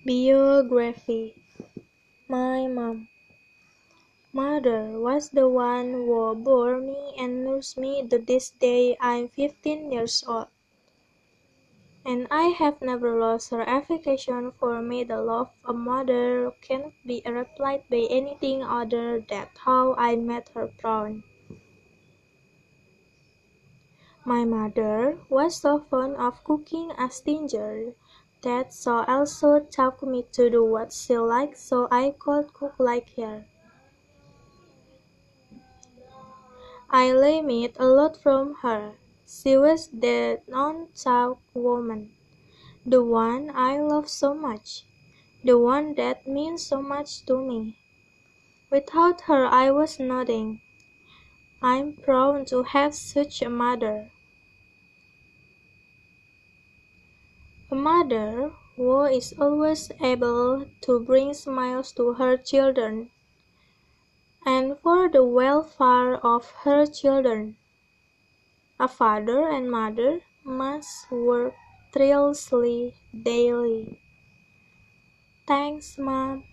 Biography My mom. Mother was the one who bore me and nursed me to this day I'm fifteen years old. And I have never lost her affection for me. The love of a mother cannot be replied by anything other than how I made her proud. My mother was so fond of cooking as ginger that so also taught me to do what she liked so I could cook like her. I learned a lot from her. She was the non-talk woman, the one I love so much, the one that means so much to me. Without her I was nothing. I'm proud to have such a mother. A mother who is always able to bring smiles to her children and for the welfare of her children. A father and mother must work tirelessly daily. Thanks, Mom.